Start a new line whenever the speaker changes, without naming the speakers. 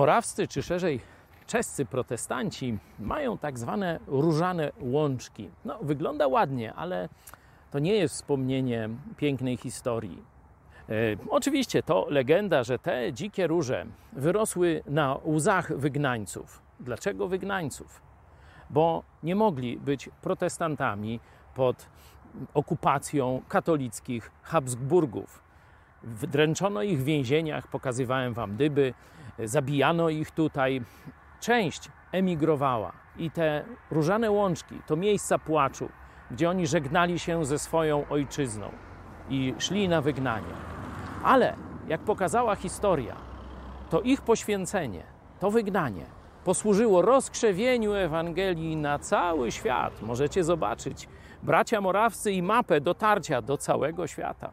Morawscy, czy szerzej czescy protestanci, mają tak zwane różane łączki. No, wygląda ładnie, ale to nie jest wspomnienie pięknej historii. E, oczywiście to legenda, że te dzikie róże wyrosły na łzach wygnańców. Dlaczego wygnańców? Bo nie mogli być protestantami pod okupacją katolickich Habsburgów. Dręczono ich w więzieniach, pokazywałem wam dyby, zabijano ich tutaj. Część emigrowała i te różane łączki to miejsca płaczu, gdzie oni żegnali się ze swoją ojczyzną i szli na wygnanie. Ale jak pokazała historia, to ich poświęcenie, to wygnanie posłużyło rozkrzewieniu Ewangelii na cały świat. Możecie zobaczyć bracia morawscy i mapę dotarcia do całego świata.